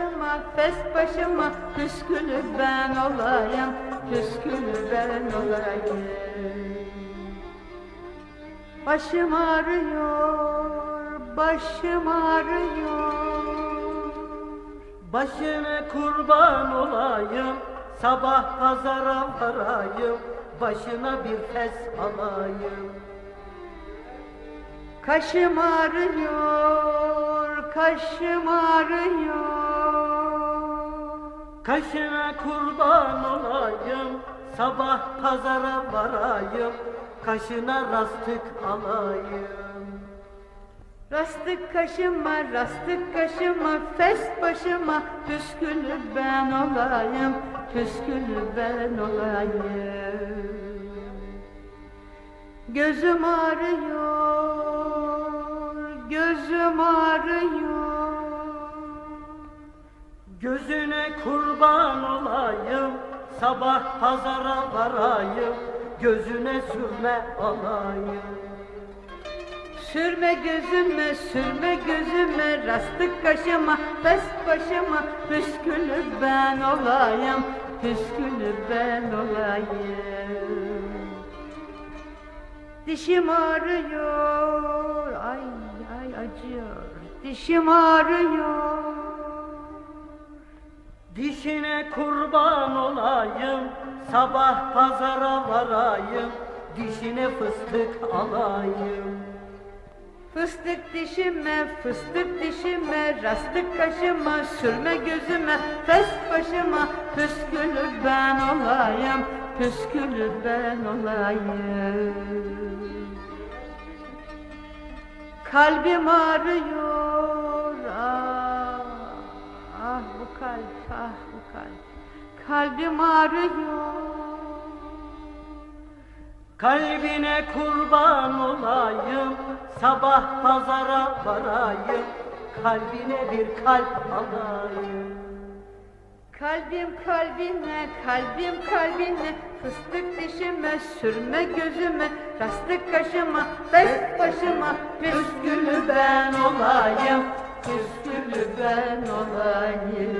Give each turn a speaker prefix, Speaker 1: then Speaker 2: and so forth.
Speaker 1: Başıma, fes başıma, püskülü ben olayım, püskülü ben olayım. Başım ağrıyor, başım ağrıyor.
Speaker 2: Başına kurban olayım, sabah pazara varayım, başına bir fes alayım.
Speaker 1: Kaşım ağrıyor, kaşım ağrıyor.
Speaker 2: Kaşına kurban olayım, sabah pazara varayım, kaşına rastık alayım.
Speaker 1: Rastık kaşıma, rastık kaşıma, fes başıma, püskülü ben olayım, püskülü ben olayım. Gözüm ağrıyor,
Speaker 2: Gözüne kurban olayım, sabah pazara varayım, gözüne sürme alayım.
Speaker 1: Sürme gözüme, sürme gözüme, rastık kaşıma, fes başıma, püskülü ben olayım, püskülü ben olayım. Dişim ağrıyor, ay ay acıyor, dişim ağrıyor.
Speaker 2: Dişine kurban olayım, sabah pazara varayım, dişine fıstık alayım.
Speaker 1: Fıstık dişime, fıstık dişime, rastık kaşıma, sürme gözüme, fes başıma, püskülü ben olayım, püskülü ben olayım. Kalbim ağrıyor, ah bu kalp, kalbim ağrıyor.
Speaker 2: Kalbine kurban olayım, sabah pazara varayım, kalbine bir kalp alayım.
Speaker 1: Kalbim kalbine, kalbim kalbine, fıstık dişime, sürme gözüme, rastık kaşıma, beş başıma, püskülü ben olayım, püskülü ben olayım.